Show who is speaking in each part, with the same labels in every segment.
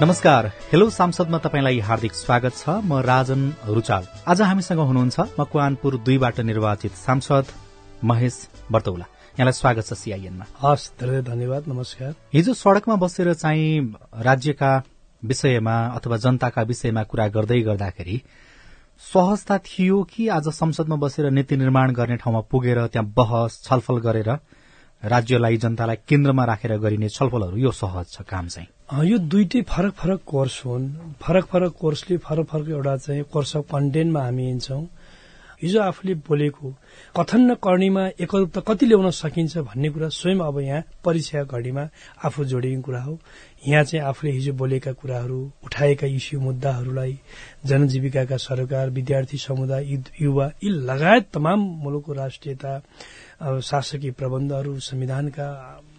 Speaker 1: नमस्कार। हेलो सांसदमा तपाईँलाई हार्दिक स्वागत छ। म राजन रुचाल। आज हामीसँग हुनुहुन्छ मकवानपुर दुईबाट निर्वाचित सांसद महेश बर्तौला। यहाँलाई स्वागत छ सीआईएनमा
Speaker 2: हस् धेरै धन्यवाद नमस्कार।
Speaker 1: हिजो सड़कमा बसेर चाहिँ राज्यका विषयमा अथवा जनताका विषयमा कुरा गर्दै गर्दाखेरि सहजता थियो कि आज संसदमा बसेर नीति निर्माण गर्ने ठाउँमा पुगेर त्यहाँ बहस छलफल गरेर राज्यलाई जनतालाई केन्द्रमा राखेर गरिने छलफलहरू यो सहज छ काम चाहिँ।
Speaker 2: यो दुइटै फरक फरक कोर्स हुन्। फरक फरक कोर्सले फरक फरक एउटा चाहिँ कोर्स अफ कन्टेन्टमा हामी हिँड्छौँ। हिजो आफूले बोलेको कथन र करणीमा एकरूपता कति ल्याउन सकिन्छ भन्ने कुरा स्वयं अब यहाँ परीक्षा घडीमा आफू जोडिएको कुरा हो। यहाँ चाहिँ आफूले हिजो बोलेका कुराहरू उठाएका इस्यु मुद्दाहरूलाई जनजीविकाका सरकार विद्यार्थी समुदाय युवा यी लगायत तमाम मुलुकको राष्ट्रियता शासकीय प्रबन्धहरू संविधानका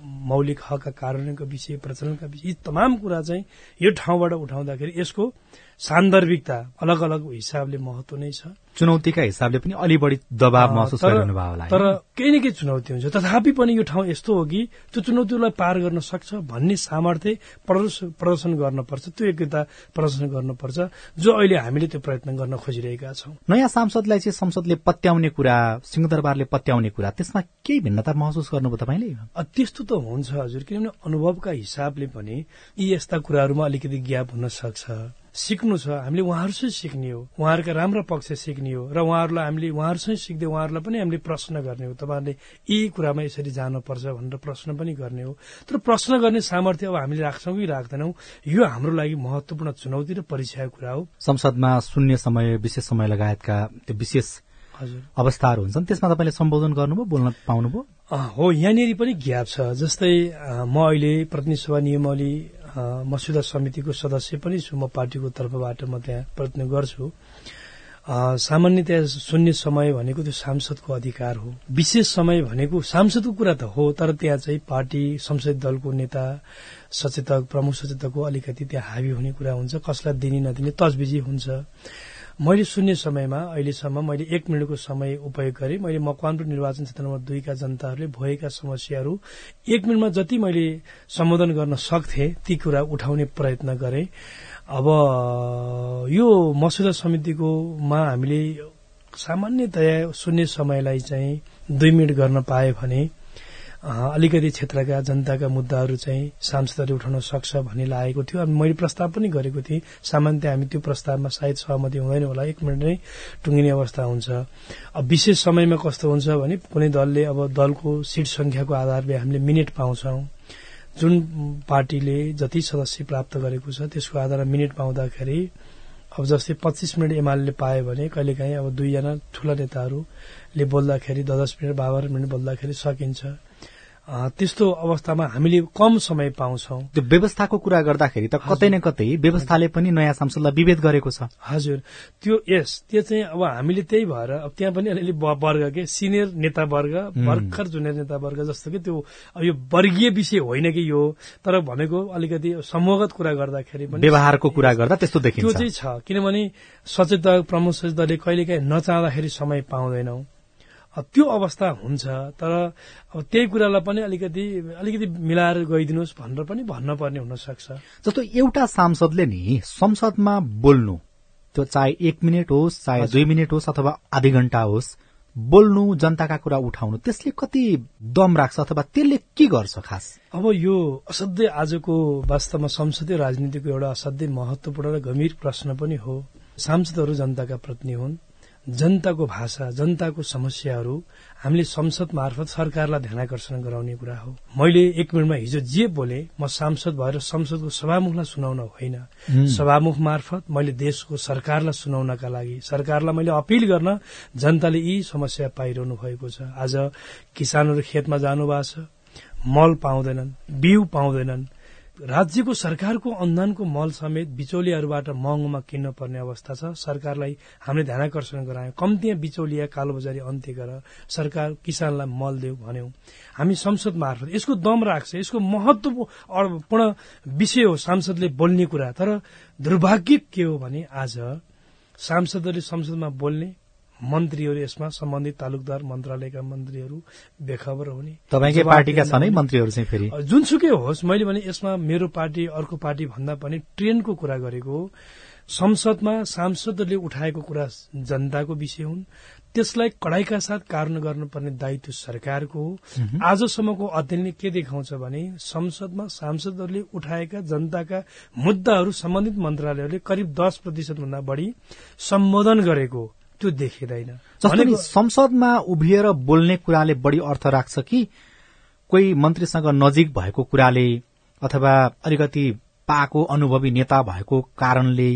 Speaker 2: मौलिक हकका कार्यान्वयनको विषय प्रचलनका विषय यी तमाम कुरा चाहिँ यो ठाउँबाट उठाउँदाखेरि यसको सान्दर्भिकता अलग अलग हिसाबले महत्व नै छ।
Speaker 1: चुनौतीका हिसाबले पनि अलि बढी दबाव महसुस गरिरहनु होला
Speaker 2: तर केही न केही चुनौती हुन्छ। तथापि पनि यो ठाउँ यस्तो हो कि त्यो चुनौतीलाई पार गर्न सक्छ भन्ने सामर्थ्य प्रदर्शन गर्नुपर्छ त्यो योग्यता प्रदर्शन गर्नुपर्छ जो अहिले हामीले त्यो प्रयत्न गर्न खोजिरहेका छौं।
Speaker 1: नयाँ सांसदलाई चाहिँ संसदले पत्याउने कुरा सिंहदरबारले पत्याउने कुरा त्यसमा केही भिन्नता महसुस गर्नुभयो तपाईँले?
Speaker 2: त्यस्तो त हुन्छ हजुर किनभने अनुभवका हिसाबले पनि यी यस्ता कुराहरूमा अलिकति ग्याप हुन सक्छ। सिक्नु छ हामीले उहाँहरूसँग सिक्ने हो। उहाँहरूका राम्रा पक्ष सिक्ने हो र उहाँहरूलाई हामीले उहाँहरूसँग सिक्दै उहाँहरूलाई पनि हामीले प्रश्न गर्ने हो। तपाईँहरूले यी कुरामा यसरी जानुपर्छ भनेर प्रश्न पनि गर्ने हो। तर प्रश्न गर्ने सामर्थ्य अब हामीले राख्छौँ कि राख्दैनौँ यो हाम्रो लागि महत्वपूर्ण चुनौती र परीक्षाको कुरा हो।
Speaker 1: संसदमा शून्य समय विशेष समय लगायतका त्यो विशेष अवस्थाहरू हुन्छन् त्यसमा तपाईँले सम्बोधन गर्नुभयो बोल्न पाउनुभयो?
Speaker 2: हो यहाँनिर पनि ग्याप छ। जस्तै म अहिले प्रतिनिधि सभा नियमावली अ, मस्यौदा समितिको सदस्य पनि छु। म पार्टीको तर्फबाट म त्यहाँ प्रयत्न गर्छु। सामान्यतया शून्य समय भनेको त्यो सांसदको अधिकार हो। विशेष समय भनेको सांसदको कुरा त हो तर त्यहाँ चाहिँ पार्टी संसदीय दलको नेता सचेतक प्रमुख सचेतकको अलिकति त्यहाँ हावी हुने कुरा हुन्छ। कसलाई दिने नदिने तजबिजी हुन्छ। मैले शून्य समयमा अहिलेसम्म मैले एक मिनटको समय उपयोग गरेँ। मैले मकवानपुर निर्वाचन क्षेत्र नम्बर दुईका जनताहरूले भएका समस्याहरू एक मिनटमा जति मैले सम्बोधन गर्न सक्थे ती कुरा उठाउने प्रयत्न गरेँ। अब यो मसौदा समितिकोमा हामीले सामान्यतया शून्य समयलाई चाहिँ दुई मिनट गर्न पाए भने अलिकति क्षेत्रका जनताका मुद्दाहरू चाहिँ सांसदले उठाउन सक्छ भन्ने लागेको थियो। अनि मैले प्रस्ताव पनि गरेको थिएँ। सामान्य हामी त्यो प्रस्तावमा सायद सहमति हुँदैन होला। एक मिनट नै टुङ्गिने अवस्था हुन्छ। अब विशेष समयमा कस्तो हुन्छ भने कुनै दलले अब दलको सिट संख्याको आधारले हामीले मिनेट पाउँछौँ। जुन पार्टीले जति सदस्य प्राप्त गरेको छ त्यसको आधारमा मिनेट पाउँदाखेरि अब जस्तै पच्चिस मिनट एमाले पायो भने कहिलेकाहीँ अब दुईजना ठूला नेताहरूले बोल्दाखेरि दस मिनट बाह्र मिनट बोल्दाखेरि सकिन्छ। त्यस्तो अवस्थामा हामीले कम समय पाउँछौं।
Speaker 1: त्यो व्यवस्थाको कुरा गर्दाखेरि त कतै न कतै व्यवस्थाले पनि नयाँ सांसदलाई विभेद गरेको छ।
Speaker 2: हजुर। त्यो यस त्यो चाहिँ अब हामीले त्यही भएर अब त्यहाँ पनि अलिअलि वर्ग के? सिनियर नेता वर्ग भर्खर जुनियर नेता वर्ग जस्तो कि? त्यो अब यो वर्गीय विषय होइन कि यो? तर भनेको अलिकति समूहगत कुरा गर्दाखेरि पनि
Speaker 1: व्यवहारको कुरा गर्दा त्यस्तो
Speaker 2: त्यो
Speaker 1: देखिन्छ
Speaker 2: चाहिँ छ। किनभने सचेतक प्रमुख सचेतकले कहिलेकाहीँ नचाहँदाखेरि समय पाउँदैनौ। त्यो अवस्था हुन्छ तर अब त्यही कुरालाई पनि अलिकति अलिकति मिलाएर गइदिनुहोस् भनेर पनि भन्न पर्ने हुन सक्छ
Speaker 1: जस्तो एउटा सांसदले नि संसदमा बोल्नु त्यो चाहे एक मिनट होस् चाहे दुई मिनट होस् अथवा आधी घण्टा होस् बोल्नु जनताका कुरा उठाउनु त्यसले कति दम राख्छ अथवा त्यसले के गर्छ खास?
Speaker 2: अब यो असाध्यै आजको वास्तवमा संसदीय राजनीतिको एउटा असाध्यै महत्वपूर्ण र गम्भीर प्रश्न पनि हो। सांसदहरू जनताका प्रतिनिधि हुन्। जनताको भाषा जनताको समस्याहरू हामीले संसद मार्फत सरकारलाई ध्यानकर्षण गराउने कुरा हो। मैले एक मिनटमा हिजो जे बोले म सांसद भएर संसदको सभामुखलाई सुनाउन होइन। सभामुख मार्फत मैले देशको सरकारलाई सुनाउनका लागि सरकारलाई मैले अपिल गर्न जनताले यी समस्या पाइरहनु भएको छ। आज किसानहरू खेतमा जानु भएको छ मल पाउँदैनन् बिउ पाउँदैनन् राज्यको सरकारको अनुदानको मल समेत बिचौलियाहरूबाट महँगोमा किन्न पर्ने अवस्था छ। सरकारलाई हामीले ध्यानकर्षण गरायौं। कम्ती बिचौलिया कालोबजारी अन्त्य गर सरकार किसानलाई मल देऊ भन्यौं। हामी संसद मार्फत यसको दम राख्छ यसको महत्वपूर्ण विषय हो सांसदले बोल्ने कुरा। तर दुर्भाग्य के हो भने आज सांसदहरूले संसदमा बोल्ने मन्त्रीहरू यसमा सम्बन्धित तालुकदार मन्त्रालयका मन्त्रीहरू बेखबर हुने।
Speaker 1: तपाईँकै पार्टीका छन् है मन्त्रीहरू चाहिँ फेरि।
Speaker 2: जुनसुकै होस् मैले भने यसमा मेरो पार्टी अर्को पार्टी भन्दा पनि ट्रेनको कुरा गरेको संसदमा सांसदहरूले उठाएको कुरा जनताको विषय हुन्। त्यसलाई कडाईका साथ कारण गर्नुपर्ने दायित्व सरकारको हो। आजसम्मको अध्ययनले के देखाउँछ भने संसदमा सांसदहरूले उठाएका जनताका मुद्दाहरू सम्बन्धित मन्त्रालयहरूले करिब दस प्रतिशत भन्दा बढ़ी सम्बोधन गरेको त्यो देखिँदैन।
Speaker 1: संसदमा उभिएर बोल्ने कुराले बढ़ी अर्थ राख्छ कि कोही मन्त्रीसँग नजिक भएको कुराले अथवा अलिकति पाएको अनुभवी नेता भएको कारणले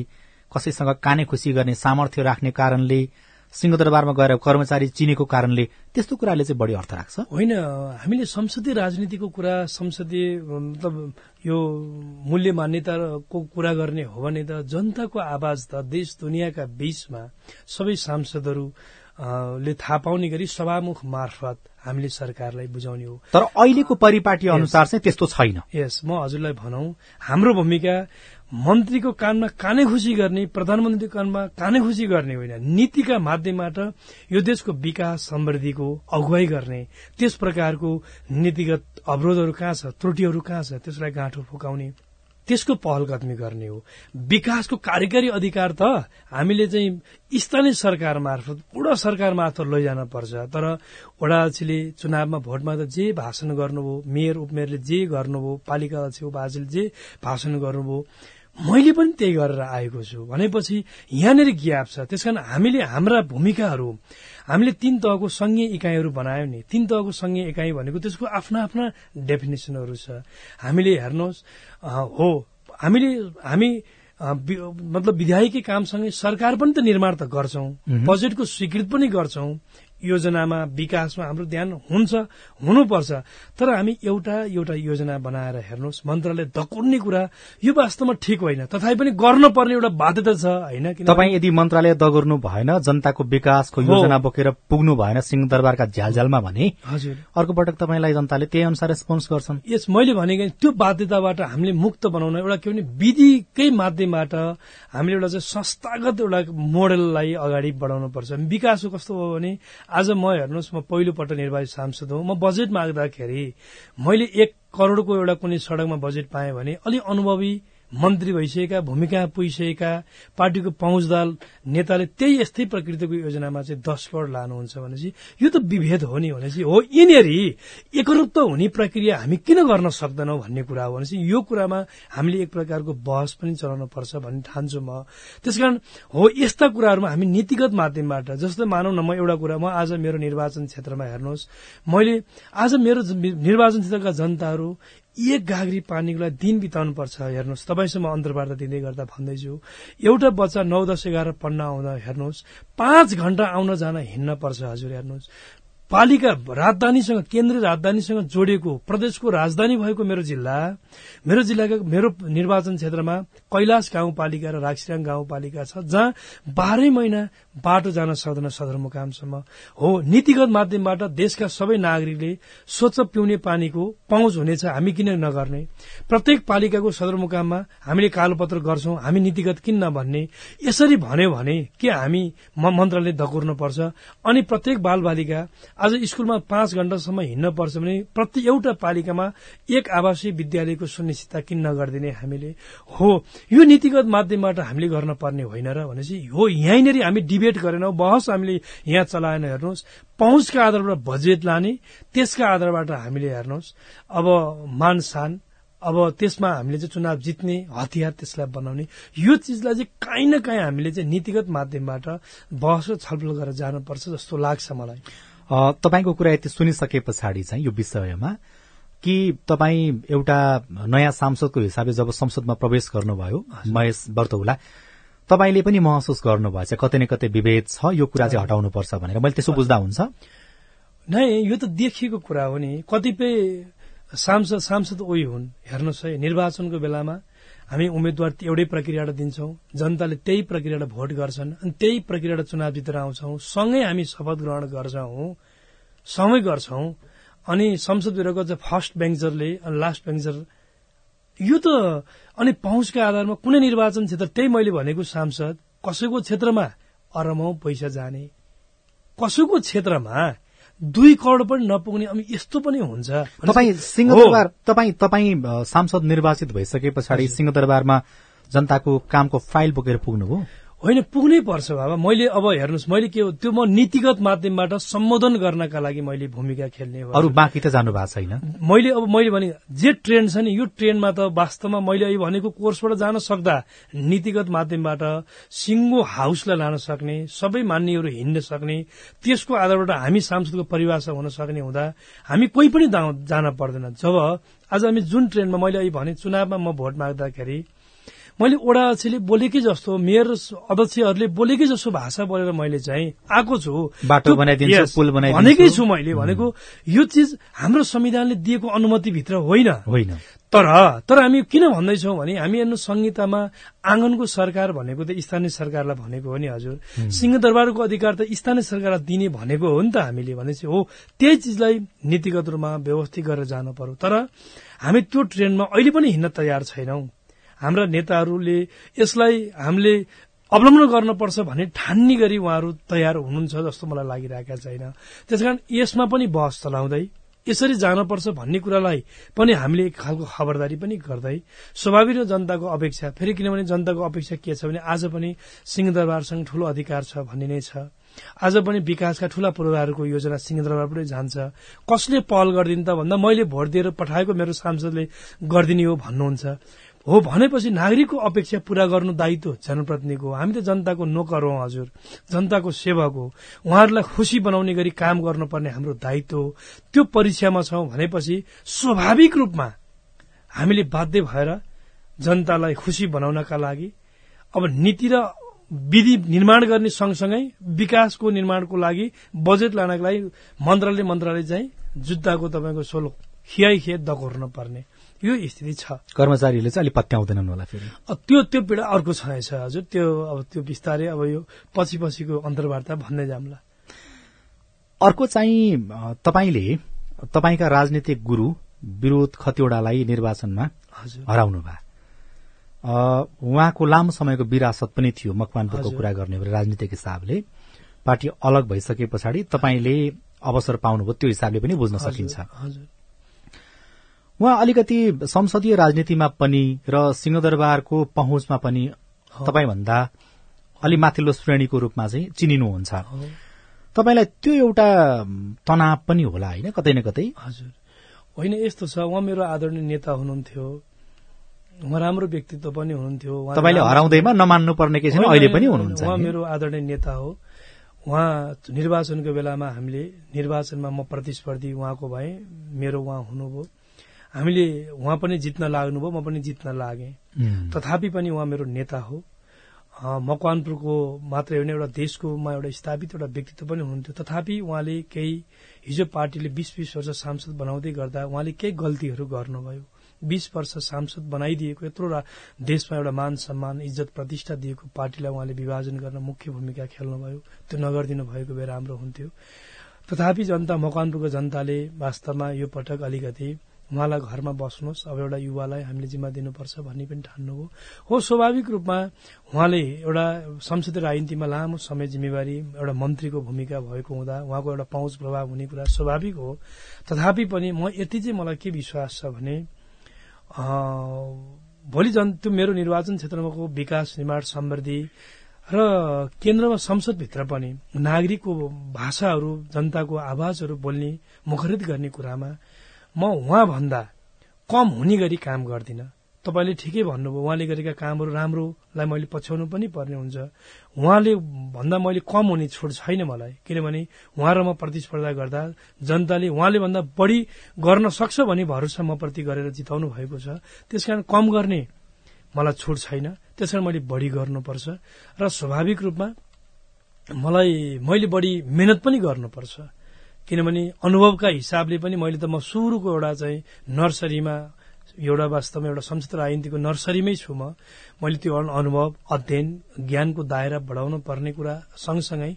Speaker 1: कसैसँग काने खुसी गर्ने सामर्थ्य राख्ने कारणले सिंहदरबारमा गएर कर्मचारी चिनेको कारणले त्यस्तो कुराले चाहिँ बढी अर्थ राख्छ?
Speaker 2: होइन हामीले संसदीय राजनीतिको कुरा संसदीय मतलब यो मूल्य मान्यताको कुरा गर्ने हो भने त जनताको आवाज त देश दुनियाँका बीचमा सबै सांसदहरू ले थाहा पाउने गरी सभामुख मार्फत हामीले सरकारलाई बुझाउने हो।
Speaker 1: तर अहिलेको परिपाटी अनुसार चाहिँ त्यस्तो छैन।
Speaker 2: यस म हजुरलाई भनौं हाम्रो भूमिका मन्त्रीको कानमा काने खुसी गर्ने प्रधानमन्त्रीको कानमा काने खुसी गर्ने होइन नीतिका माध्यमबाट यो देशको विकास समृद्धिको अगुवाई गर्ने त्यस प्रकारको नीतिगत अवरोधहरू कहाँ छ त्रुटिहरू कहाँ छ त्यसलाई गाँठो फुकाउने त्यसको पहल कदमी गर्ने हो। विकासको कार्यकारी अधिकार त हामीले चाहिँ स्थानीय सरकार मार्फत पुरा सरकार मार्फत लैजान पर्छ। तर वडा अध्यक्षले चुनावमा भोटमा त जे भाषण गर्नुभयो मेयर उपमेयरले जे गर्नुभयो पालिका अध्यक्ष उपाध्यक्षले जे भाषण गर्नुभयो मैले पनि त्यही गरेर आएको छु। भनेपछि यहाँनिर ग्याप छ। त्यसकारण हामीले हाम्रा भूमिकाहरू हामीले तीन तहको संघीय इकाइहरू बनायौँ नि। तीन तहको संघीय इकाइ भनेको त्यसको आफ्ना आफ्ना डेफिनेसनहरू छ। हामीले हेर्नुहोस् हो हामीले हामी मतलब विधायकी कामसँगै सरकार पनि त निर्माण त गर्छौं। बजेटको स्वीकृत पनि गर्छौं। योजनामा विकासमा हाम्रो ध्यान हुन्छ हुनुपर्छ। तर हामी एउटा एउटा योजना बनाएर हेर्नुहोस् मन्त्रालय दकुर्ने कुरा यो वास्तवमा ठिक होइन। तथापि पनि गर्नुपर्ने एउटा बाध्यता छ होइन?
Speaker 1: तपाईँ यदि मन्त्रालय दगुर्नु भएन जनताको विकासको योजना बोकेर पुग्नु भएन सिंहदरबारका झ्यालझ्यालमा भने हजुर। अर्को पटक तपाईँलाई जनताले त्यही अनुसार रेस्पोन्स गर्छन्।
Speaker 2: यस मैले भनेको त्यो बाध्यताबाट हामीले मुक्त बनाउन एउटा के भने विधिकै माध्यमबाट हामीले एउटा चाहिँ संस्थागत एउटा मोडललाई अगाडि बढाउनु पर्छ विकासको कस्तो हो भने आज म हेर्नुहोस् म पहिलोपल्ट निर्वाचित सांसद हो। म बजेट माग्दाखेरि मैले एक करोड़को एउटा कुनै सड़कमा बजेट पाएँ भने अलि अनुभवी मन्त्री भइसकेका भूमिका पुगिसकेका पार्टीको पहुँचदाल नेताले त्यही यस्तै प्रकृतिको योजनामा चाहिँ दस करोड़ लानुहुन्छ भनेपछि यो त विभेद हो नि भनेपछि हो यिनीहरू एकरूप हुने प्रक्रिया हामी किन गर्न सक्दैनौ भन्ने कुरा हो भनेपछि यो कुरामा हामीले एक प्रकारको बहस पनि चलाउनु पर्छ भन्ने ठान्छु म। त्यसकारण हो यस्ता कुराहरूमा हामी नीतिगत माध्यमबाट जस्तो मानौ न म एउटा कुरा म आज मेरो निर्वाचन क्षेत्रमा हेर्नुहोस्। मैले आज मेरो निर्वाचन क्षेत्रका जनताहरू एक पानीको लागि दिन बिताउनु पर्छ हेर्नुहोस्। तपाईँसँग अन्तर्वार्ता दिँदै गर्दा भन्दैछु एउटा बच्चा नौ दस एघार पढ्न आउँदा हेर्नुहोस् पाँच घण्टा आउन जान हिँड्न पर्छ हजुर हेर्नुहोस्। पालिका राजधानीसँग केन्द्रीय राजधानीसँग जोडिएको प्रदेशको राजधानी भएको मेरो जिल्ला मेरो जिल्लाको मेरो निर्वाचन क्षेत्रमा कैलाश गाउँपालिका र राक्सिराङ गाउँपालिका छ जहाँ बाह्रै महिना बाटो जान सक्दैन सदरमुकामसम्म। हो नीतिगत माध्यमबाट देशका सबै नागरिकले स्वच्छ पिउने पानीको पहुँच हुनेछ हामी किन नगर्ने? प्रत्येक पालिकाको सदरमुकाममा हामीले कालोपत्र गर्छौं हामी नीतिगत किन नभन्ने? यसरी भन्यो भने के हामी मन्त्रालय धकुर्न पर्छ अनि प्रत्येक बाल बालिका आज स्कूलमा पाँच घण्टासम्म हिँड्न पर्छ भने प्रति एउटा पालिकामा एक आवासीय विद्यालयको सुनिश्चितता किन नगरिदिने हामीले? हो यो नीतिगत माध्यमबाट हामीले गर्न पर्ने होइन र भनेपछि हो यहीँनिर हामी डिबेट गरेनौं। बहस हामीले यहाँ चलाएन हेर्नुहोस्। पहुँचका आधारबाट बजेट लाने त्यसका आधारबाट हामीले हेर्नुहोस्। अब मानसान अब त्यसमा हामीले चाहिँ चुनाव जित्ने हतियार त्यसलाई बनाउने। यो चिजलाई चाहिँ काहीँ न काहीँ हामीले चाहिँ नीतिगत माध्यमबाट बहस र छलफल गरेर जानुपर्छ जस्तो लाग्छ मलाई।
Speaker 1: तपाईँको कुरा यति सुनिसके पछाडि चाहिँ यो विषयमा कि तपाईँ एउटा नयाँ सांसदको हिसाबले जब संसदमा प्रवेश गर्नुभयो महेश बर्तौला तपाईँले पनि महसुस गर्नुभएछ कतै न कतै विभेद छ यो कुरा चाहिँ हटाउनुपर्छ भनेर। मैले त्यसो बुझ्दा हुन्छ?
Speaker 2: नै यो त देखिएको कुरा हो नि। कतिपय सांसद सांसद ओइ हुन्। हेर्नुहोस् है निर्वाचनको बेलामा हामी उम्मेद्वार एउटै प्रक्रियाबाट दिन्छौं जनताले त्यही प्रक्रियाबाट भोट गर्छन् अनि त्यही प्रक्रियाबाट चुनाव जितेर आउँछौं सँगै हामी शपथ ग्रहण गर्छौं सँगै गर्छौं अनि संसद बिरुको चाहिँ फर्स्ट बेन्चरले अनि लास्ट बेन्चर यो त अनि पहुँचका आधारमा कुनै निर्वाचन क्षेत्र त्यही मैले भनेको सांसद कसैको क्षेत्रमा अरबौं पैसा जाने कसैको क्षेत्रमा दुई करोड पनि नपुग्ने अनि यस्तो पनि हुन्छ।
Speaker 1: तपाईँ सिंहदरबार तपाईँ तपाईँ सांसद निर्वाचित भइसके पछाडि सिंहदरबारमा जनताको कामको फाइल बोकेर पुग्नुभयो?
Speaker 2: होइन पुग्नै पर्छ बाबा। मैले अब हेर्नुहोस् मैले के हो त्यो म नीतिगत माध्यमबाट सम्बोधन गर्नका लागि मैले भूमिका खेल्ने हो।
Speaker 1: अरू बाँकी त जानु भएको छैन।
Speaker 2: मैले अब मैले भने जे ट्रेन छ नि यो ट्रेनमा त वास्तवमा मैले अहिले भनेको कोर्सबाट जान सक्दा नीतिगत माध्यमबाट सिङ्गो हाउसलाई लान सक्ने सबै मान्यहरू हिँड्न सक्ने त्यसको आधारबाट हामी सांसदको परिभाषा हुन सक्ने हुँदा हामी कोही पनि जान पर्दैन। जब आज हामी जुन ट्रेनमा मैले अहिले भने चुनावमा म भोट माग्दाखेरि मैले ओडा अध्यक्षले बोलेकै जस्तो मेयर अध्यक्षहरूले बोलेकै जस्तो भाषा बोलेर मैले चाहिँ आएको छु।
Speaker 1: बाटो पुल बनाइदिन्छु।
Speaker 2: भनेकै छु मैले भनेको यो चिज हाम्रो संविधानले दिएको अनुमतिभित्र होइन।
Speaker 1: होइन।
Speaker 2: तर तर हामी किन भन्दैछौँ भने हामी हेर्नु संहितामा आँगनको सरकार भनेको त स्थानीय सरकारलाई भनेको हो नि हजुर। सिंहदरबारको अधिकार त स्थानीय सरकारलाई दिने भनेको हो नि त हामीले भनेपछि हो त्यही चिजलाई नीतिगत रूपमा व्यवस्थित गरेर जानु पर्यो। तर हामी त्यो ट्रेनमा अहिले पनि हिँड्न तयार छैनौं। हाम्रा नेताहरूले यसलाई हामीले अवलम्बन गर्नुपर्छ भन्ने ठान्ने गरी उहाँहरू तयार हुनुहुन्छ जस्तो मलाई लागिरहेका छैन। त्यसकारण यसमा पनि बहस चलाउँदै यसरी जानुपर्छ भन्ने कुरालाई पनि हामीले एक खालको खबरदारी पनि गर्दै स्वाभाविक जनताको अपेक्षा फेरि किनभने जनताको अपेक्षा के छ भने आज पनि सिंहदरबारसँग ठूलो अधिकार छ भन्ने नै छ। आज पनि विकासका ठूला पूर्वाहरूको योजना सिंहदरबारबाटै जान्छ। कसले पहल गरिदिनु त भन्दा मैले भोट दिएर पठाएको मेरो सांसदले गरिदिने हो भन्नुहुन्छ। हो भनेपछि नागरिकको अपेक्षा पूरा गर्नु दायित्व जनप्रतिनिधिको हामी त जनताको नोकर हौ हजुर। जनताको सेवक हो। उहाँहरूलाई खुसी बनाउने गरी काम गर्नुपर्ने हाम्रो दायित्व हो। त्यो परीक्षामा छौं भनेपछि स्वाभाविक रूपमा हामीले बाध्य भएर जनतालाई खुसी बनाउनका लागि अब नीति र विधि निर्माण गर्ने सँगसँगै विकासको निर्माणको लागि बजेट लानको लागि मन्त्रालय मन्त्रालय चाहिँ जुत्ताको तपाईँको सोलो खियाइ खिया दगोर्न पर्ने। यो स्थिति छ।
Speaker 1: कर्मचारीहरूले चाहिँ अलिक पत्याउँदैनन् होला फेरि।
Speaker 2: त्यो त्यो पीडा अर्को छँदैछ हजुर। त्यो अब त्यो बिस्तारै अब यो पछि पछिको अन्तर्वार्ता भन्दै जाम्ला।
Speaker 1: अर्को चाहिँ तपाईँले तपाईँका राजनीतिक गुरु विरोध खतिवड़ालाई निर्वाचनमा हराउनु भयो उहाँको लामो समयको विरासत पनि थियो मकवानपुरको। कुरा गर्ने राजनीतिक हिसाबले। पार्टी अलग भइसके पछाडि तपाईँले अवसर पाउनुभयो त्यो हिसाबले पनि बुझ्न सकिन्छ।
Speaker 2: हजुर।
Speaker 1: उहाँ अलिकति संसदीय राजनीतिमा पनि र सिंहदरबारको पहुँचमा पनि तपाईँभन्दा अलि माथिल्लो श्रेणीको रूपमा चाहिँ चिनिनुहुन्छ। तपाईँलाई त्यो एउटा तनाव पनि होला होइन कतै न कतै?
Speaker 2: हजुर। होइन यस्तो छ उहाँ मेरो आदरणीय नेता हुनुहुन्थ्यो। उहाँ राम्रो व्यक्तित्व पनि हुनुहुन्थ्यो।
Speaker 1: तपाईँले हराउँदैमा नमान्नु पर्ने केही छैन अहिले पनि हुनुहुन्छ
Speaker 2: उहाँ। मेरो आदरणीय नेता हो। उहाँ निर्वाचनको बेलामा हामीले निर्वाचनमा म प्रतिस्पर्धी उहाँको भए मेरो उहाँ हुनुभयो। हामीले उहाँ पनि जित्न लाग्नुभयो म पनि जित्न लागेँ। तथापि पनि उहाँ मेरो नेता हो। मकवानपुरको मात्रै होइन एउटा देशकोमा एउटा स्थापित एउटा व्यक्तित्व पनि हुनुहुन्थ्यो। तथापि उहाँले केही हिजो पार्टीले बीस बीस वर्ष सांसद बनाउँदै गर्दा उहाँले केही गल्तीहरू गर्नुभयो। बीस वर्ष सांसद बनाइदिएको यत्रो देशमा एउटा मान सम्मान इज्जत प्रतिष्ठा दिएको पार्टीलाई उहाँले विभाजन गर्न मुख्य भूमिका खेल्नुभयो। त्यो नगरिदिनु भएको भए राम्रो हुन्थ्यो। तथापि जनता मकवानपुरको जनताले वास्तवमा यो पटक अलिकति उहाँलाई घरमा बस्नुहोस्। अब एउटा युवालाई हामीले जिम्मा दिनुपर्छ भन्ने पनि ठान्नुभयो हो। स्वाभाविक रूपमा उहाँले एउटा संसदीय राजनीतिमा लामो समय जिम्मेवारी एउटा मन्त्रीको भूमिका भएको हुँदा उहाँको एउटा पहुँच प्रभाव हुने कुरा स्वाभाविक हो। तथापि पनि म यति चाहिँ मलाई के विश्वास छ भने भोलि जन त्यो मेरो निर्वाचन क्षेत्रमाको विकास निर्माण समृद्धि र केन्द्रमा संसदभित्र पनि नागरिकको भाषाहरू जनताको आवाजहरू बोल्ने मुखरित गर्ने कुरामा म उहाँभन्दा कम हुने गरी काम गर्दिन। तपाईँले ठिकै भन्नुभयो उहाँले गरेका कामहरू राम्रोलाई मैले पछ्याउनु पनि पर्ने हुन्छ। उहाँले भन्दा मैले कम हुने छुट छैन मलाई किनभने उहाँ र म प्रतिस्पर्धा गर्दा जनताले उहाँले भन्दा बढी गर्न सक्छ भन्ने भरोसा म प्रति गरेर जिताउनु भएको छ। त्यसकारण कम गर्ने मलाई छुट छैन। त्यसकारण मैले बढी गर्नुपर्छ र स्वाभाविक रूपमा मलाई मैले बढी मेहनत पनि गर्नुपर्छ। किनभने अनुभवका हिसाबले पनि मैले त म सुरुको एउटा चाहिँ नर्सरीमा एउटा वास्तवमा एउटा संसद राजनीतिको नर्सरीमै छु म। मैले त्यो अनु- अनुभव अध्ययन ज्ञानको दायरा बढाउन पर्ने कुरा सँगसँगै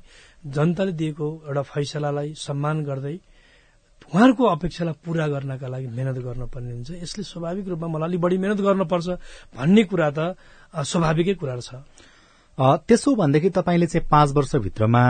Speaker 2: जनताले दिएको एउटा फैसलालाई सम्मान गर्दै उहाँहरूको अपेक्षालाई पूरा गर्नका लागि मेहनत गर्नुपर्ने हुन्छ। यसले स्वाभाविक रूपमा मलाई अलिक बढी मेहनत गर्नुपर्छ भन्ने कुरा त स्वाभाविकै कुरा छ।
Speaker 1: त्यसो भनेदेखि तपाईँले चाहिँ पाँच वर्षभित्रमा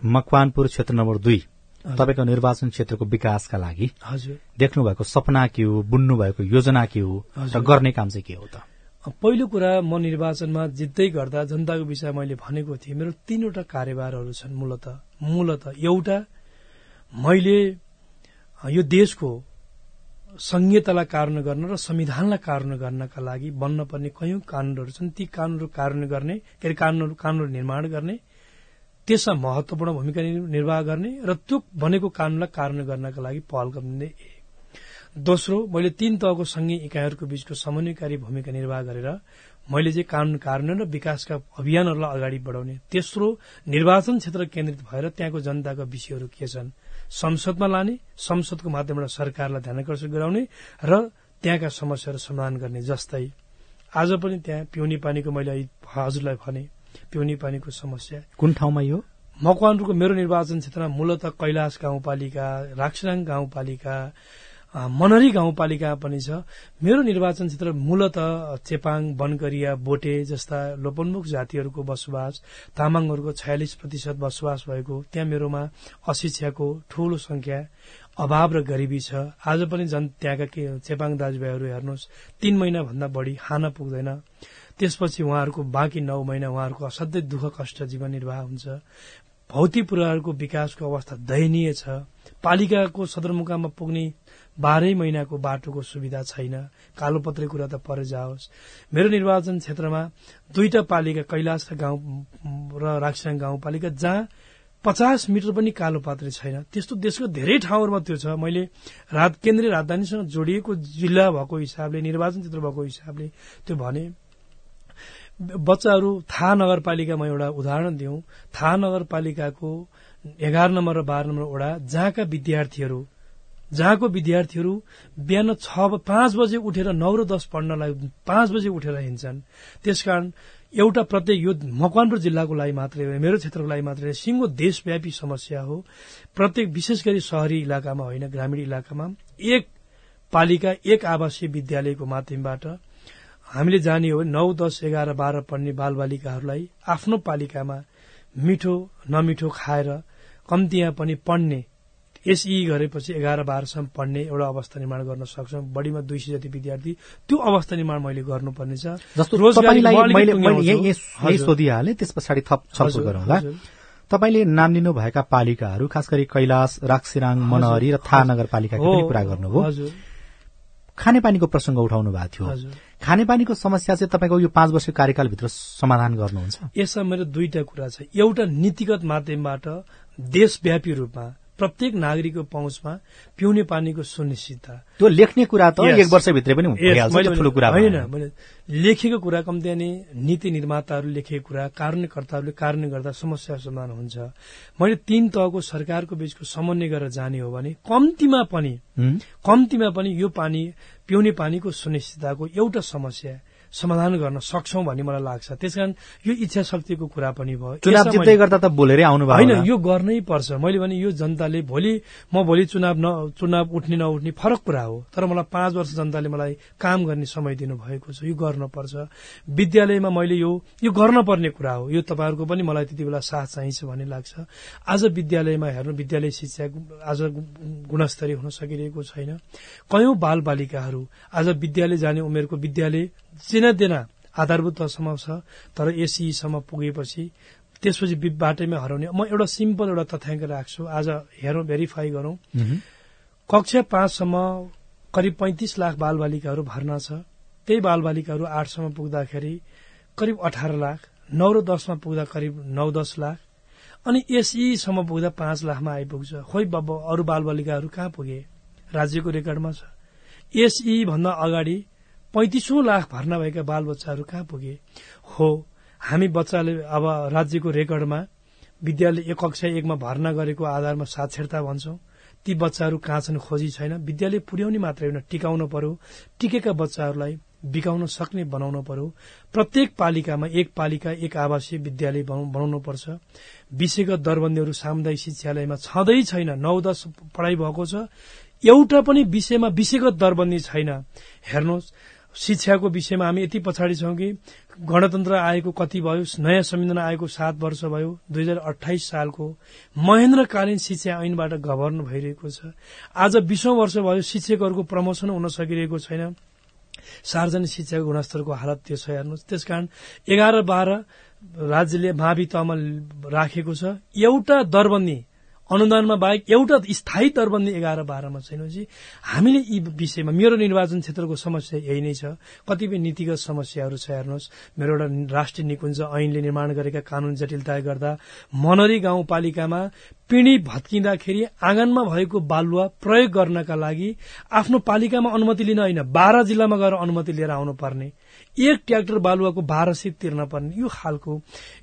Speaker 1: मकवानपुर क्षेत्र नम्बर दुई तपाईँको निर्वाचन क्षेत्रको विकासका लागि
Speaker 2: हजुर।
Speaker 1: देख्नु भएको सपना के हो बुन्नु भएको योजना के हो र। गर्ने काम चाहिँ के हो त?
Speaker 2: पहिलो कुरा म निर्वाचनमा जित्दै गर्दा जनताको विषय मैले भनेको थिएँ मेरो तीनवटा कार्यभारहरू छन् मूलत। मूलत एउटा मैले यो देशको संहितालाई कार्य गर्न र संविधानलाई कार्य गर्नका लागि बन्न पर्ने कयौं कानूनहरू छन् ती कानूनहरू कार्य गर्ने के अरे कानून कानून निर्माण गर्ने त्यसमा महत्वपूर्ण भूमिका निर्वाह गर्ने र त्यो बनेको कानूनलाई कार्य गर्नका लागि पहल गर्ने एक। दोस्रो मैले तीन तहको संघीय इकाइहरूको बीचको समन्वयकारी भूमिका निर्वाह गरेर मैले चाहिँ कानून कार्यान्वयन र विकासका अभियानहरूलाई अगाडि बढाउने तेस्रो निर्वाचन क्षेत्र केन्द्रित भएर त्यहाँको जनताका विषयहरू के छन् संसदमा लाने संसदको माध्यमबाट सरकारलाई ध्यानकर्षण गराउने र त्यहाँका समस्याहरू समाधान गर्ने जस्तै आज पनि त्यहाँ पिउने पानीको मैले हजुरलाई भने पिउने पानीको समस्या।
Speaker 1: कुन ठाउँमा यो?
Speaker 2: मकवानपुरको मेरो निर्वाचन क्षेत्रमा मूलत कैलाश गाउँपालिका राक्सराङ गाउँपालिका मनरी गाउँपालिका पनि छ। मेरो निर्वाचन क्षेत्र मूलत चेपाङ बनकरिया बोटे जस्ता लोपोन्मुख जातिहरूको बसोबास तामाङहरूको छयालिस प्रतिशत बसोबास भएको त्यहाँ मेरोमा अशिक्षाको ठूलो संख्या अभाव र गरिबी छ। आज पनि जन त्यहाँका के चेपाङ दाजुभाइहरू हेर्नुहोस् तीन महिना भन्दा बढ़ी खान पुग्दैन। त्यसपछि उहाँहरूको बाँकी नौ महिना उहाँहरूको असाध्यै दुःख कष्ट जीवन निर्वाह हुन्छ। भौतिक पुराहरूको विकासको अवस्था दयनीय छ। पालिकाको सदरमुकाममा पुग्ने बाह्रै महिनाको बाटोको सुविधा छैन। कालोपत्रे कुरा त पर जाओस्। मेरो निर्वाचन क्षेत्रमा दुईटा पालिका कैलाश गाउँ र राक्साङ गाउँपालिका जहाँ पचास मिटर पनि कालोपात्रे छैन। त्यस्तो देशको धेरै ठाउँहरूमा त्यो छ। मैले रात केन्द्रीय राजधानीसँग जोडिएको जिल्ला भएको हिसाबले निर्वाचन क्षेत्र भएको हिसाबले त्यो भने। बच्चाहरू थाहा नगरपालिकामा एउटा उदाहरण दिउँ। थाहा नगरपालिकाको एघार नम्बर र बाह्र नम्बर वडा जहाँका विद्यार्थीहरू जहाँको विद्यार्थीहरू बिहान छ पाँच बजे उठेर नौ र दस पढ्नलाई पाँच बजे उठेर हिँड्छन्। त्यसकारण एउटा प्रत्येक यो मकवानपुर जिल्लाको लागि मात्रै हो मेरो क्षेत्रको लागि मात्रै होइन, सिङ्गो देशव्यापी समस्या हो। प्रत्येक विशेष गरी शहरी इलाकामा होइन ग्रामीण इलाकामा एक पालिका एक आवासीय विद्यालयको माध्यमबाट हामीले जाने हो नौ दस एघार बाह्र पढ्ने बालबालिकाहरूलाई आफ्नो पालिकामा मिठो नमिठो खाएर कम्तीमा पनि पढ्ने एसई गरेपछि एघार बाह्रसम्म पढ्ने एउटा अवस्था निर्माण गर्न सक्छौँ। बढीमा दुई सय जति विद्यार्थी त्यो अवस्था निर्माण मैले गर्नुपर्नेछ।
Speaker 1: सोधिहालेँ त्यस पछाडि थप छलफल गरौँला। तपाईँले नाम लिनुभएका पालिकाहरू खास गरी कैलाश राक्सिराङ मनहरी र थाहा नगरपालिकाको पनि कुरा गर्नुभयो। खानेपानीको प्रसंग उठाउनु भएको थियो। खानेपानीको समस्या चाहिँ तपाईँको यो पाँच वर्ष कार्यकालभित्र समाधान गर्नुहुन्छ?
Speaker 2: यसमा मेरो दुईटा कुरा छ। एउटा नीतिगत माध्यमबाट देशव्यापी रूपमा प्रत्येक नागरिकको पहुँचमा पिउने पानीको सुनिश्चितता
Speaker 1: त्यो लेख्ने कुरा त
Speaker 2: Yes.
Speaker 1: एक वर्षभित्रै पनि
Speaker 2: होइन। मैले लेखेको कुरा कम्ती नै नीति निर्माताहरूले लेखेको कुरा कार्यकर्ताहरूले कार्य गर्दा समस्या समाधान हुन्छ मैले तीन तहको सरकारको बीचको समन्वय गरेर जाने हो भने कम्तीमा पनि? कम्तीमा पनि यो पानी पिउने पानीको सुनिश्चितताको एउटा समस्या समाधान गर्न सक्छौ भन्ने मलाई लाग्छ। त्यसकारण यो इच्छा शक्तिको कुरा पनि भयो।
Speaker 1: चुनाव जित्दै गर्दा त बोलेरै आउनु भयो
Speaker 2: होइन। यो गर्नै पर्छ। मैले भने यो जनताले भोलि म भोलि चुनाव न चुनाव उठ्ने नउठ्ने फरक कुरा हो। तर मलाई पाँच वर्ष जनताले मलाई काम गर्ने समय दिनु भएको छ। यो गर्नुपर्छ विद्यालयमा मैले यो यो गर्न पर्ने कुरा हो। यो तपाईँहरूको पनि मलाई त्यति बेला साथ चाहिन्छ भन्ने लाग्छ। आज विद्यालयमा हेर्नु विद्यालय शिक्षा आज गुणस्तरीय हुन सकिरहेको छैन। कयौं बाल बालिकाहरू आज विद्यालय जाने उमेरको विद्यालय जेनादेना आधारभूत तहसम्म छ तर एसीसम्म पुगेपछि त्यसपछि बाटैमा हराउने। म एउटा सिम्पल एउटा तथ्याङ्क राख्छु। आज हेरौँ भेरिफाई गरौँ। कक्षा पाँचसम्म करिब पैंतिस लाख बालबालिकाहरू भर्ना छ। त्यही बालबालिकाहरू आठसम्म पुग्दाखेरि करिब अठार लाख नौ र दसमा पुग्दा करिब नौ दस लाख अनि एसईसम्म पुग्दा पाँच लाखमा आइपुग्छ। खोइ बाबा अरू बालबालिकाहरू कहाँ पुगे? राज्यको रेकर्डमा छ। एसई भन्दा अगाडि पैंतिसौँ लाख भर्ना भएका बाल बच्चाहरू कहाँ पुगे? हो हामी बच्चाले अब राज्यको रेकर्डमा विद्यालय एक कक्षा एकमा भर्ना गरेको आधारमा साक्षरता भन्छौं। ती बच्चाहरू कहाँ छन् खोजी छैन। विद्यालय पुर्याउने मात्रै होइन टिकाउन पर्यो। टिकेका बच्चाहरूलाई बिकाउन सक्ने बनाउन पर्यो। प्रत्येक पालिकामा एक पालिका एक आवासीय विद्यालय बनाउ- बनाउनु पर्छ। विषयगत दरबन्दीहरू सामुदायिक शिक्षालयमा छँदै छैन। नौ दस पढ़ाइ भएको छ। एउटा पनि विषयमा विषयगत दरबन्दी छैन। हेर्नुहोस् शिक्षाको विषयमा हामी यति पछाडि छौँ कि गणतन्त्र आएको कति भयो नयाँ संविधान आएको सात वर्ष भयो दुई हजार अठाइस सालको महेन्द्रकालीन शिक्षा ऐनबाट गभर्न भइरहेको छ। आज बीसौं वर्ष भयो शिक्षकहरूको प्रमोसन हुन सकिरहेको छैन। सार्वजनिक शिक्षाको गुणस्तरको हालत त्यो छ हेर्नुहोस् त्यसकारण एघार बाह्र राज्यले मावि तहमा राखेको छ। एउटा दरबन्दी अनुदानमा बाहेक एउटा स्थायी दरबन्दी एघार बाह्रमा छैनपछि हामीले यी विषयमा मेरो निर्वाचन क्षेत्रको समस्या यही नै छ। कतिपय नीतिगत समस्याहरू छ हेर्नुहोस्। मेरो एउटा राष्ट्रिय निकुञ्ज ऐनले निर्माण गरेका कानून जटिलता गर्दा मनरी गाउँपालिकामा पिँढी भत्किँदाखेरि आँगनमा भएको बालुवा प्रयोग गर्नका लागि आफ्नो पालिकामा अनुमति लिन होइन बाह्र जिल्लामा गएर अनुमति लिएर आउनु पर्ने एक ट्र्याक्टर बालुवाको बाह्र सय तिर्न पर्ने यो खालको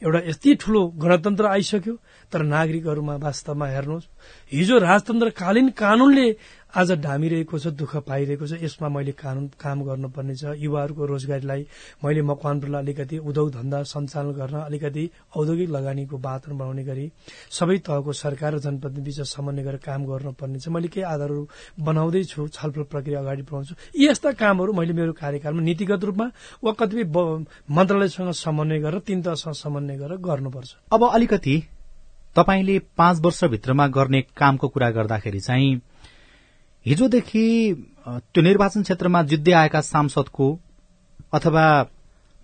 Speaker 2: एउटा यति ठूलो गणतन्त्र आइसक्यो। तर नागरिकहरूमा वास्तवमा हेर्नुहोस् हिजो राजतन्त्रकालीन कानूनले आज ढामिरहेको छ दुःख पाइरहेको छ यसमा मैले कानून काम गर्नुपर्ने छ। युवाहरूको रोजगारीलाई मैले मकवानपुरलाई अलिकति उद्योग धन्दा सञ्चालन गर्न अलिकति औद्योगिक लगानीको वातावरण बनाउने गरी सबै तहको सरकार र जनप्रतिनिधि समन्वय गरेर काम गर्नुपर्ने छ। मैले केही आधारहरू बनाउँदैछु छलफल प्रक्रिया अगाडि बढाउँछु। यी यस्ता कामहरू मैले मेरो कार्यकालमा नीतिगत रूपमा वा कतिपय मन्त्रालयसँग समन्वय गरेर तीन तहसँग समन्वय गरेर गर्नुपर्छ।
Speaker 1: अब अलिकति तपाईँले पाँच वर्षभित्रमा गर्ने कामको कुरा गर्दाखेरि चाहिँ हिजोदेखि त्यो निर्वाचन क्षेत्रमा जित्दै आएका सांसदको अथवा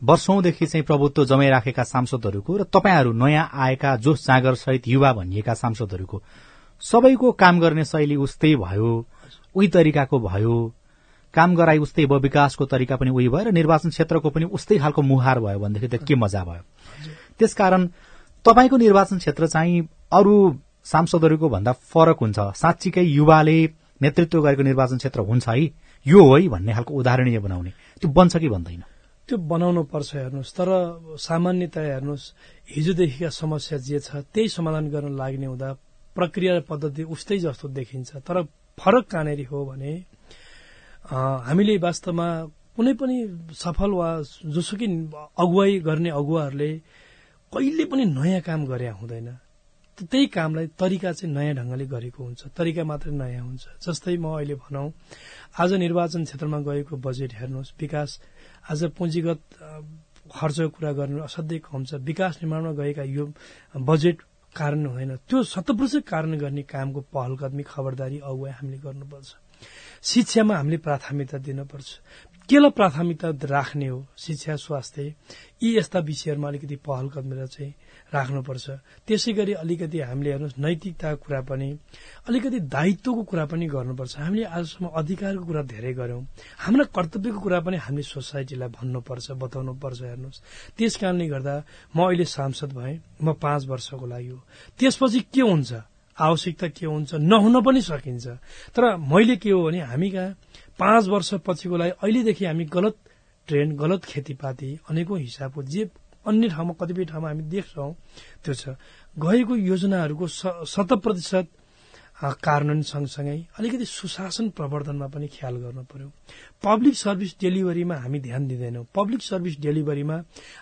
Speaker 1: वर्षौंदेखि चाहिँ प्रभुत्व जमाइराखेका सांसदहरूको र तपाईँहरू नयाँ आएका जोस जाँगर सहित युवा भनिएका सांसदहरूको सबैको काम गर्ने शैली उस्तै भयो उही तरिकाको भयो। काम गराई उस्तै भयो विकासको तरिका पनि उही भयो र निर्वाचन क्षेत्रको पनि उस्तै खालको मुहार भयो भनेदेखि त के मजा भयो? त्यसकारण तपाईँको निर्वाचन क्षेत्र चाहिँ अरू सांसदहरूको भन्दा फरक हुन्छ। साँच्चीकै युवाले नेतृत्व गरेको निर्वाचन क्षेत्र हुन्छ है। यो हो है भन्ने खालको उदाहरणीय बनाउने। त्यो बन्छ कि भन्दैन
Speaker 2: त्यो बनाउनु पर्छ हेर्नुहोस्। तर सामान्यतया हेर्नुहोस् हिजोदेखिका समस्या जे छ त्यही समाधान गर्न लाग्ने हुँदा प्रक्रिया र पद्धति उस्तै जस्तो देखिन्छ। तर फरक कहाँनिर हो भने हामीले वास्तवमा कुनै पनि सफल वा जोसुकै अगुवाई गर्ने अगुवाहरूले कहिले पनि नयाँ काम गरे हुँदैन। त्यही कामलाई तरिका चाहिँ नयाँ ढंगले गरेको हुन्छ। तरिका मात्रै नयाँ हुन्छ। जस्तै म अहिले भनौं आज निर्वाचन क्षेत्रमा गएको बजेट हेर्नुहोस्। विकास आज पुँजीगत खर्चको कुरा गर्नु असाध्यै कम छ। विकास निर्माणमा गएका यो बजेट कारण हुँदैन त्यो शतप्रतिशत कारण गर्ने कामको पहल कदमी खबरदारी अगुवाई हामीले गर्नुपर्छ। शिक्षामा हामीले प्राथमिकता दिनुपर्छ। केलाई प्राथमिकता राख्ने हो? शिक्षा स्वास्थ्य यी यस्ता विषयहरूमा अलिकति पहल कदमी चाहिँ राख्नुपर्छ। त्यसै गरी अलिकति हामीले हेर्नुहोस् नैतिकताको कुरा पनि अलिकति दायित्वको कुरा पनि गर्नुपर्छ। हामीले आजसम्म अधिकारको कुरा धेरै गर्यौं हाम्रा कर्तव्यको कुरा पनि हामीले सोसाइटीलाई भन्नुपर्छ बताउनुपर्छ हेर्नुहोस्। त्यस कारणले गर्दा म अहिले सांसद भएँ म पाँच वर्षको लागि हो। त्यसपछि के हुन्छ? आवश्यकता के हुन्छ? नहुन पनि सकिन्छ। तर मैले के हो भने हामी कहाँ पाँच वर्ष पछिको लागि अहिलेदेखि हामी गलत ट्रेन गलत खेतीपाती अनेकौं हिसाबको जे अन्य ठाउँमा कतिपय ठाउँमा हामी देख्छौं त्यो छ। गएको योजनाहरूको शत प्रतिशत कार्यान्वयन सँगसँगै अलिकति सुशासन प्रवर्धनमा पनि ख्याल गर्नु पर्यो। पब्लिक सर्भिस डेलिभरीमा हामी ध्यान दिँदैनौं। पब्लिक सर्भिस डेलिभरीमा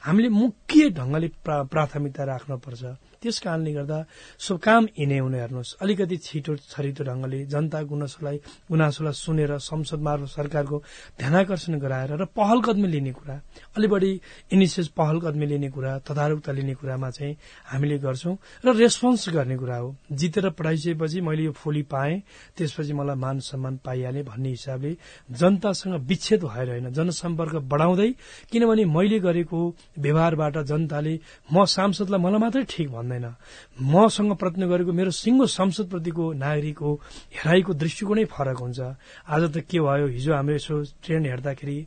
Speaker 2: हामीले मुख्य ढंगले प्राथमिकता राख्नुपर्छ। त्यस कारणले गर्दा सो काम यिनै हुने हेर्नुहोस्। अलिकति छिटो छरितो ढंगले जनता गुनासोलाई गुनासोलाई सुनेर संसद मार्फत सरकारको ध्यानकर्षण गराएर र पहल कदमी लिने कुरा अलि बढी इनिसिएस पहल कदमी लिने कुरा तदारुकता लिने कुरामा चाहिँ हामीले गर्छौं र रेस्पोन्स गर्ने कुरा हो। जितेर पठाइसकेपछि मैले यो फोली पाएँ त्यसपछि मलाई मान सम्मान पाइहाले भन्ने हिसाबले जनतासँग विच्छेद भएर होइन जनसम्पर्क बढ़ाउँदै किनभने मैले गरेको व्यवहारबाट जनताले म सांसदलाई मलाई मात्रै ठिक भन्दा भन्दैन। मसँग प्रयत्न गरेको मेरो सिङ्गो संसदप्रतिको नागरिकको हेराइको दृष्टिकोणै फरक हुन्छ। आज त के भयो हिजो हाम्रो यसो ट्रेन हेर्दाखेरि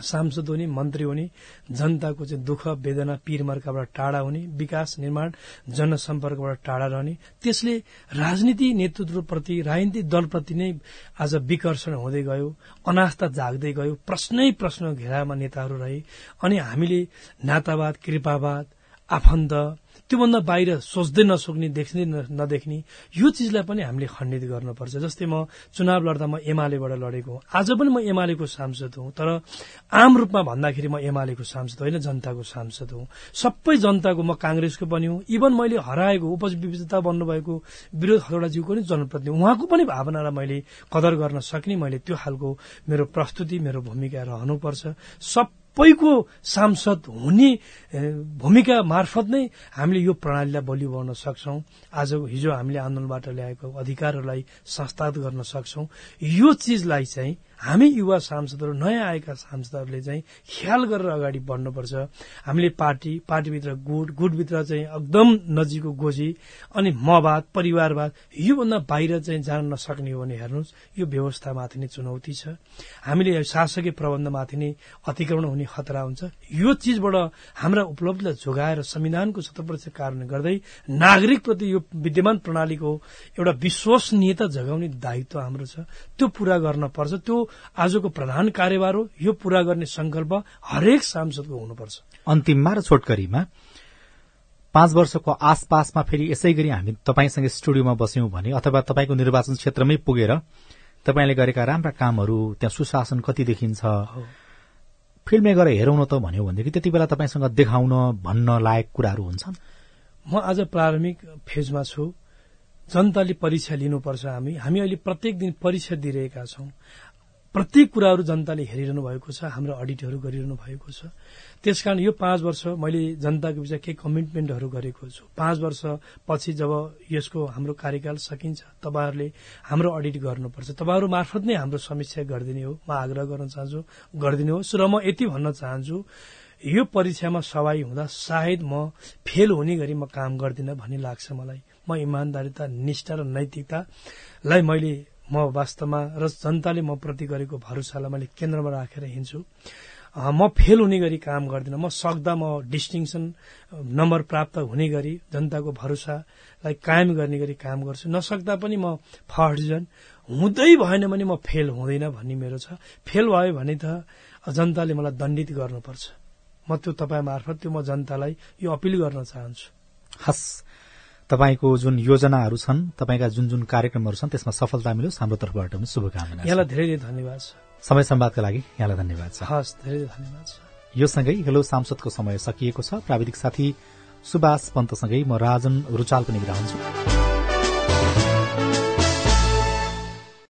Speaker 2: सांसद हुने मन्त्री हुने जनताको चाहिँ दुःख वेदना पीरमर्काबाट टाढा हुने विकास निर्माण जनसम्पर्कबाट टाढा रहने त्यसले राजनीति नेतृत्वप्रति राजनीतिक दलप्रति नै आज विकर्षण हुँदै गयो अनास्था जाग्दै गयो प्रश्नै प्रश्न घेरामा नेताहरू रहे अनि हामीले नातावाद कृपावाद आफन्त त्योभन्दा बाहिर सोच्दै नसोच्ने देख्दै नदेख्ने यो चिजलाई पनि हामीले खण्डित गर्नुपर्छ। जस्तै म चुनाव लड्दा म एमालेबाट लडेको हुँ। आज पनि म एमालेको सांसद हुँ तर आम रूपमा भन्दाखेरि म एमालेको सांसद होइन जनताको सांसद हुँ। सबै जनताको म काङ्ग्रेसको पनि हुँ। इभन मैले हराएको उपविजेता बन्नुभएको विरोध हतौडाज्यूको पनि जनप्रतिनिधि उहाँको पनि भावनालाई मैले कदर गर्न सक्ने। मैले त्यो खालको मेरो प्रस्तुति मेरो भूमिका रहनुपर्छ। सब सबैको सांसद हुने भूमिका मार्फत नै हामीले यो प्रणालीलाई बलियो बनाउन सक्छौ। आजको हिजो हामीले आन्दोलनबाट ल्याएको अधिकारहरूलाई संस्थागत गर्न सक्छौ। यो चिजलाई चाहिँ हामी युवा सांसदहरू नयाँ आएका सांसदहरूले चाहिँ ख्याल गरेर अगाडि बढ्नुपर्छ। हामीले पार्टी पार्टीभित्र गुट गुटभित्र चाहिँ एकदम नजिकको गोजी अनि मवाद परिवारवाद योभन्दा बाहिर चाहिँ जान नसक्ने हो भने हेर्नुहोस् यो व्यवस्थामाथि नै चुनौती छ। हामीले शासकीय प्रबन्धमाथि नै अतिक्रमण हुने खतरा हुन्छ। यो चिजबाट हाम्रा उपलब्धिलाई जोगाएर संविधानको शतप्रतिशत कार्यान्वयन गर्दै नागरिकप्रति यो विद्यमान प्रणालीको एउटा विश्वसनीयता जगाउने दायित्व हाम्रो छ। त्यो पूरा गर्न पर्छ। त्यो आजको प्रधान कार्यभार हो। यो पूरा गर्ने संकल्प हरेक सांसदको हुनुपर्छ।
Speaker 1: अन्तिममा र छोटकरीमा पाँच वर्षको आसपासमा फेरि यसै गरी हामी तपाईँसँग स्टुडियोमा बस्यौं भने अथवा तपाईँको निर्वाचन क्षेत्रमै पुगेर तपाईँले गरेका राम्रा कामहरू त्यहाँ सुशासन कति देखिन्छ? फिल्डमै गएर हेरौँ न त भन्यो भनेदेखि त्यति बेला तपाईँसँग देखाउन भन्न लायक कुराहरू हुन्छन्?
Speaker 2: म आज प्रारम्भिक फेजमा छु। जनताले परीक्षा लिनुपर्छ हामी। हामी अहिले प्रत्येक दिन परीक्षा दिइरहेका छौं। प्रत्येक कुराहरू जनताले हेरिरहनु भएको छ हाम्रो अडिटहरू गरिरहनु भएको छ। त्यसकारण यो पाँच वर्ष मैले जनताको विषय केही कमिटमेन्टहरू गरेको छु। पाँच वर्ष पछि जब यसको हाम्रो कार्यकाल सकिन्छ तपाईँहरूले हाम्रो अडिट गर्नुपर्छ। तपाईँहरू मार्फत नै हाम्रो समस्या गरिदिने हो। म आग्रह गर्न चाहन्छु गरिदिने होस् र म यति भन्न चाहन्छु यो परीक्षामा सवाई हुँदा सायद म फेल हुने गरी म काम गर्दिनँ भन्ने लाग्छ मलाई। म इमान्दारिता निष्ठा र नैतिकतालाई मैले म वास्तवमा र जनताले म प्रति गरेको भरोसालाई मैले केन्द्रमा राखेर हिँड्छु। म फेल हुने गरी काम गर्दिनँ। म सक्दा म डिस्टिङसन नम्बर प्राप्त हुने गरी जनताको भरोसालाई कायम गर्ने गरी काम गर्छु। नसक्दा पनि म फर्स्ट डिभिजन हुँदै भएन भने म फेल हुँदैन भन्ने मेरो छ। फेल भयो भने त जनताले मलाई दण्डित गर्नुपर्छ। म त्यो तपाईँ मार्फत त्यो म जनतालाई यो अपिल गर्न चाहन्छु।
Speaker 1: हस्। तपाईँको जुन योजनाहरू छन् तपाईँका जुन जुन कार्यक्रमहरू छन् त्यसमा सफलता मिलोस्। हाम्रो तर्फबाट पनि शुभकामना
Speaker 2: यहाँलाई धेरै धेरै धन्यवाद छ।
Speaker 1: समय संवादका लागि यहाँलाई धन्यवाद छ।
Speaker 2: हस् धेरै धन्यवाद छ।
Speaker 1: यो सँगै हेलो सांसदको समय सकिएको छ। प्राविधिक साथी सुभाष पन्तसँगै म राजन रुचाल पनि बिदा हुन्छु